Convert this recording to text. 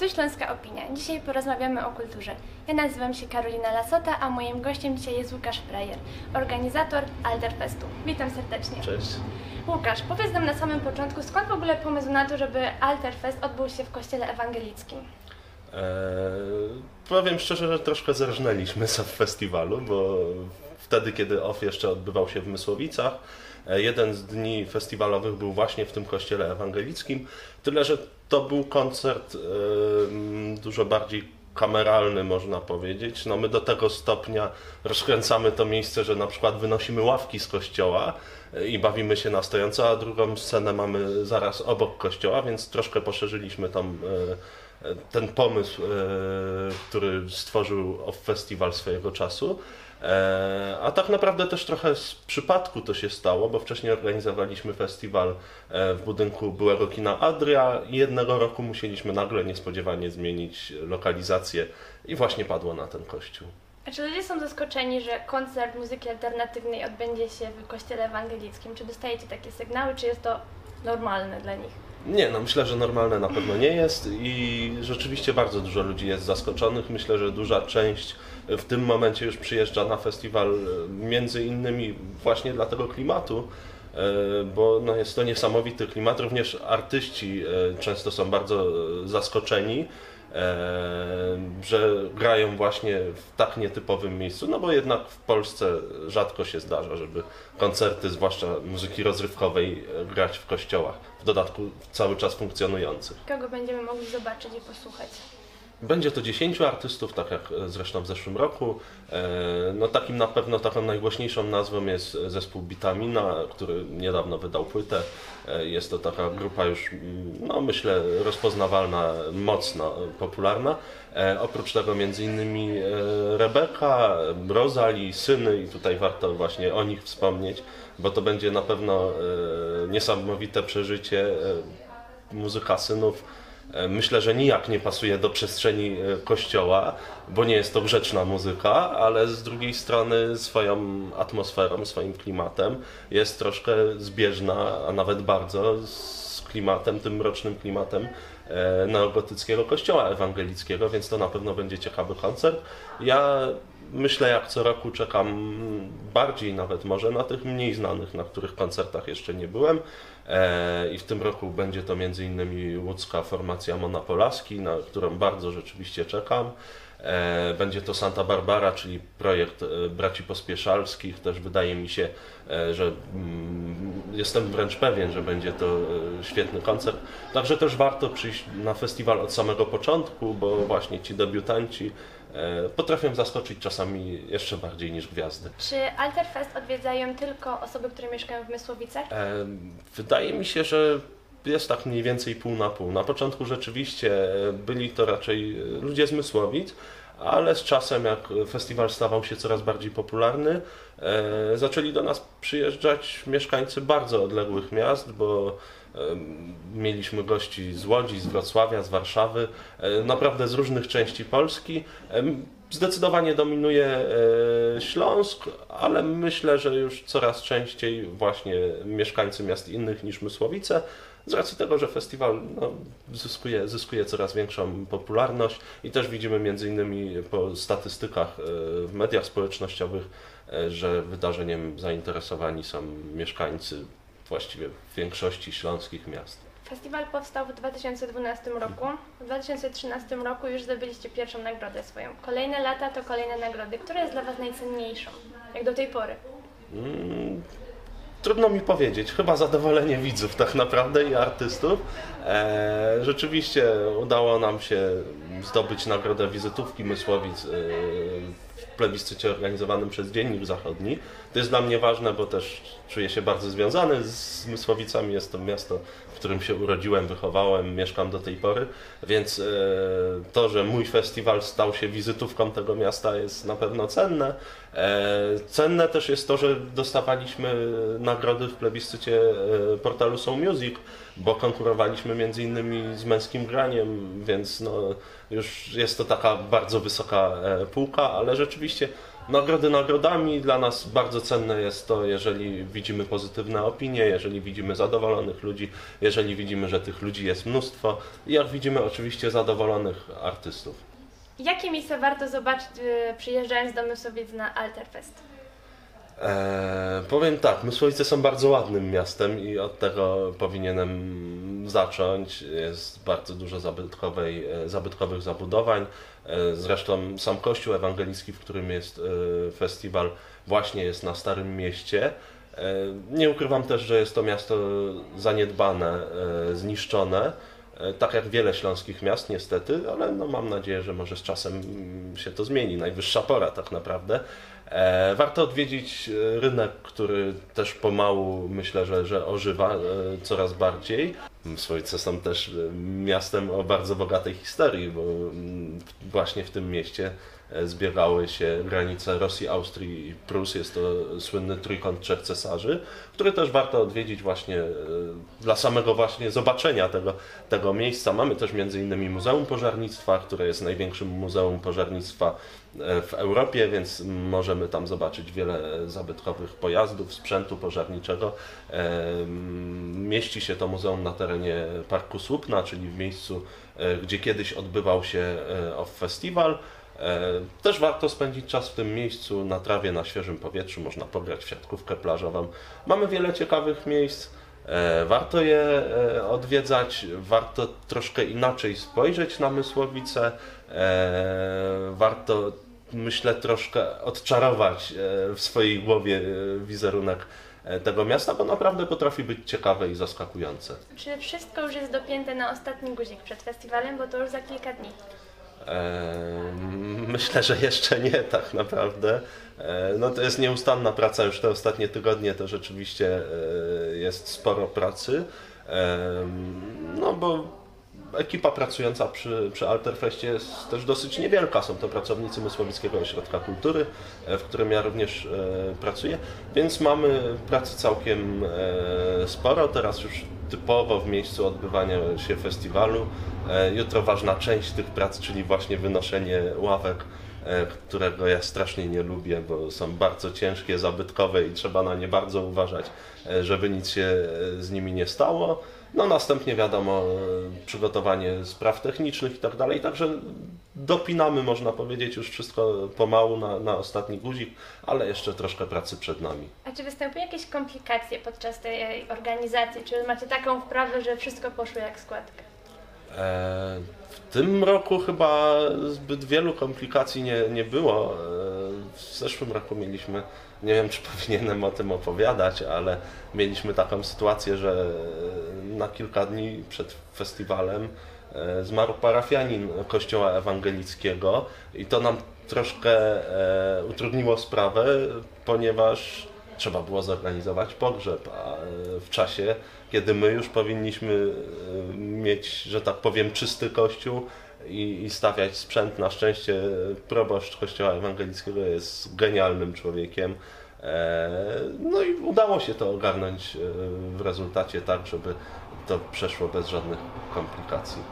Tu Śląska Opinia. Dzisiaj porozmawiamy o kulturze. Ja nazywam się Karolina Lasota, a moim gościem dzisiaj jest Łukasz Frajer, organizator Alterfestu. Witam serdecznie. Cześć. Łukasz, powiedz nam na samym początku, skąd w ogóle pomysł na to, żeby Alterfest odbył się w kościele ewangelickim? Eee, powiem szczerze, że troszkę zerżnęliśmy w festiwalu, bo wtedy, kiedy OFF jeszcze odbywał się w Mysłowicach, jeden z dni festiwalowych był właśnie w tym kościele ewangelickim, tyle że to był koncert e, dużo bardziej kameralny, można powiedzieć. No my do tego stopnia rozkręcamy to miejsce, że na przykład wynosimy ławki z kościoła e, i bawimy się na stojąco, a drugą scenę mamy zaraz obok kościoła, więc troszkę poszerzyliśmy tam e, ten pomysł, e, który stworzył Off Festival swojego czasu. E, A tak naprawdę też trochę z przypadku to się stało, bo wcześniej organizowaliśmy festiwal e, w budynku byłego kina Adria i jednego roku musieliśmy nagle niespodziewanie zmienić lokalizację i właśnie padło na ten kościół. A czy ludzie są zaskoczeni, że koncert muzyki alternatywnej odbędzie się w kościele ewangelickim? Czy dostajecie takie sygnały, czy jest to normalne dla nich? Nie, no myślę, że normalne na pewno nie jest i rzeczywiście bardzo dużo ludzi jest zaskoczonych. Myślę, że duża część w tym momencie już przyjeżdża na festiwal e, między innymi właśnie dla tego klimatu, e, bo no jest to niesamowity klimat. Również artyści e, często są bardzo zaskoczeni, że grają właśnie w tak nietypowym miejscu, no bo jednak w Polsce rzadko się zdarza, żeby koncerty, zwłaszcza muzyki rozrywkowej, grać w kościołach, w dodatku cały czas funkcjonujących. Kogo będziemy mogli zobaczyć i posłuchać? Będzie to 10 artystów, tak jak zresztą w zeszłym roku. E, No takim na pewno taką najgłośniejszą nazwą jest zespół Bitamina, który niedawno wydał płytę. E, Jest to taka grupa już, mm, no myślę, rozpoznawalna, mocno popularna. E, Oprócz tego między innymi e, Rebeka, Rozali, Syny i tutaj warto właśnie o nich wspomnieć, bo to będzie na pewno e, niesamowite przeżycie. E, Muzyka Synów E, Myślę, że nijak nie pasuje do przestrzeni e, kościoła, bo nie jest to grzeczna muzyka, ale z drugiej strony swoją atmosferą, swoim klimatem jest troszkę zbieżna, a nawet bardzo z klimatem, tym mrocznym klimatem e, neogotyckiego kościoła ewangelickiego, więc to na pewno będzie ciekawy koncert. Ja myślę, jak co roku czekam bardziej nawet może na tych mniej znanych, na których koncertach jeszcze nie byłem. E, I w tym roku będzie to innymi łódzka formacja Monopolaski, na którą bardzo rzeczywiście czekam. E, Będzie to Santa Barbara, czyli projekt e, braci Pospieszalskich. Też wydaje mi się, e, że mm, jestem wręcz pewien, że będzie to świetny koncert. Także też warto przyjść na festiwal od samego początku, bo właśnie ci debiutanci potrafią zaskoczyć czasami jeszcze bardziej niż gwiazdy. Czy Alterfest odwiedzają tylko osoby, które mieszkają w Mysłowicach? Wydaje mi się, że jest tak mniej więcej pół na pół. Na początku rzeczywiście byli to raczej e, ludzie z Mysłowic, ale z czasem, jak festiwal stawał się coraz bardziej popularny, e, zaczęli do nas przyjeżdżać mieszkańcy bardzo odległych miast, bo e, mieliśmy gości z Łodzi, z Wrocławia, z Warszawy, naprawdę z różnych części Polski. Zdecydowanie dominuje Śląsk, ale myślę, że już coraz częściej właśnie mieszkańcy miast innych niż Mysłowice, z racji tego, że festiwal no, zyskuje, zyskuje coraz większą popularność i też widzimy między innymi po statystykach e, w mediach społecznościowych, e, że wydarzeniem zainteresowani są mieszkańcy właściwie większości śląskich miast. Festiwal powstał w 2012 roku. W 2013 roku już zdobyliście pierwszą nagrodę swoją. Kolejne lata to kolejne nagrody. Która jest dla Was najcenniejszą? Jak do tej pory? Mm, Trudno mi powiedzieć, chyba zadowolenie widzów tak naprawdę i artystów. E, rzeczywiście udało nam się zdobyć nagrodę wizytówki Mysłowic e, w plebiscycie organizowanym przez Dziennik Zachodni. To jest dla mnie ważne, bo też czuję się bardzo związany z Mysłowicami. Jest to miasto, którym się urodziłem, wychowałem, mieszkam do tej pory, więc e, to, że mój festiwal stał się wizytówką tego miasta jest na pewno cenne. E, Cenne też jest to, że dostawaliśmy nagrody w plebiscycie e, portalu Soul Music, bo konkurowaliśmy między innymi z męskim graniem, więc no, już jest to taka bardzo wysoka e, półka, ale rzeczywiście Nagrody nagrodami dla nas bardzo cenne jest to, jeżeli widzimy pozytywne opinie, jeżeli widzimy zadowolonych ludzi, jeżeli widzimy, że tych ludzi jest mnóstwo i jak widzimy oczywiście zadowolonych artystów. Jakie miejsca warto zobaczyć y, przyjeżdżając do Mysłowic na Alterfest? Eee, powiem tak, Mysłowice są bardzo ładnym miastem i od tego powinienem zacząć. Jest bardzo dużo zabytkowej, e, zabytkowych zabudowań. E, Zresztą sam kościół ewangelicki, w którym jest e, festiwal, właśnie jest na Starym Mieście. E, Nie ukrywam też, że jest to miasto zaniedbane, e, zniszczone. E, Tak jak wiele śląskich miast, niestety, ale no mam nadzieję, że może z czasem się to zmieni. Najwyższa pora, tak naprawdę. E, Warto odwiedzić e, rynek, który też pomału myślę, że, że ożywa e, coraz bardziej. Słoice są też miastem o bardzo bogatej historii, bo mm, właśnie w tym mieście e, zbiegały się granice Rosji, Austrii i Prus. Jest to słynny trójkąt trzech cesarzy, który też warto odwiedzić właśnie e, dla samego właśnie zobaczenia tego, tego miejsca. Mamy też innymi Muzeum Pożarnictwa, które jest największym muzeum pożarnictwa e, w Europie, więc możemy tam zobaczyć wiele zabytkowych pojazdów, sprzętu pożarniczego. Mieści się to muzeum na terenie Parku Słupna, czyli w miejscu, gdzie kiedyś odbywał się OFF Festiwal. E, Też warto spędzić czas w tym miejscu na trawie, na świeżym powietrzu, można pograć w siatkówkę plażową. Mamy wiele ciekawych miejsc. E, Warto je e, odwiedzać, warto troszkę inaczej spojrzeć na Mysłowice, warto myślę troszkę odczarować w swojej głowie wizerunek tego miasta, bo naprawdę potrafi być ciekawe i zaskakujące. Czy wszystko już jest dopięte na ostatni guzik przed festiwalem, bo to już za kilka dni? Myślę, że jeszcze nie tak naprawdę. E, No to jest nieustanna praca, już te ostatnie tygodnie to rzeczywiście e, jest sporo pracy. No bo ekipa pracująca przy, przy Alterfeście jest też dosyć niewielka. Są to pracownicy Mysłowickiego Ośrodka Kultury, e, w którym ja również pracuję, więc mamy pracy całkiem sporo. Teraz już typowo w miejscu odbywania się festiwalu. E, Jutro ważna część tych prac, czyli właśnie wynoszenie ławek, którego ja strasznie nie lubię, bo są bardzo ciężkie, zabytkowe i trzeba na nie bardzo uważać, e, żeby nic się e, z nimi nie stało. No następnie wiadomo, e, przygotowanie spraw technicznych i tak dalej, także dopinamy, można powiedzieć, już wszystko pomału na, na ostatni guzik, ale jeszcze troszkę pracy przed nami. A czy występują jakieś komplikacje podczas tej organizacji? Czy macie taką wprawę, że wszystko poszło jak składka? E, W tym roku chyba zbyt wielu komplikacji nie, nie było. E, W zeszłym roku mieliśmy, nie wiem czy powinienem o tym opowiadać, ale mieliśmy taką sytuację, że na kilka dni przed festiwalem e, zmarł parafianin kościoła ewangelickiego i to nam troszkę e, utrudniło sprawę, ponieważ trzeba było zorganizować pogrzeb, a e, w czasie, kiedy my już powinniśmy e, mieć, że tak powiem, czysty kościół i, i stawiać sprzęt. Na szczęście proboszcz kościoła ewangelickiego jest genialnym człowiekiem. E, No i udało się to ogarnąć e, w rezultacie tak, żeby to przeszło bez żadnych komplikacji.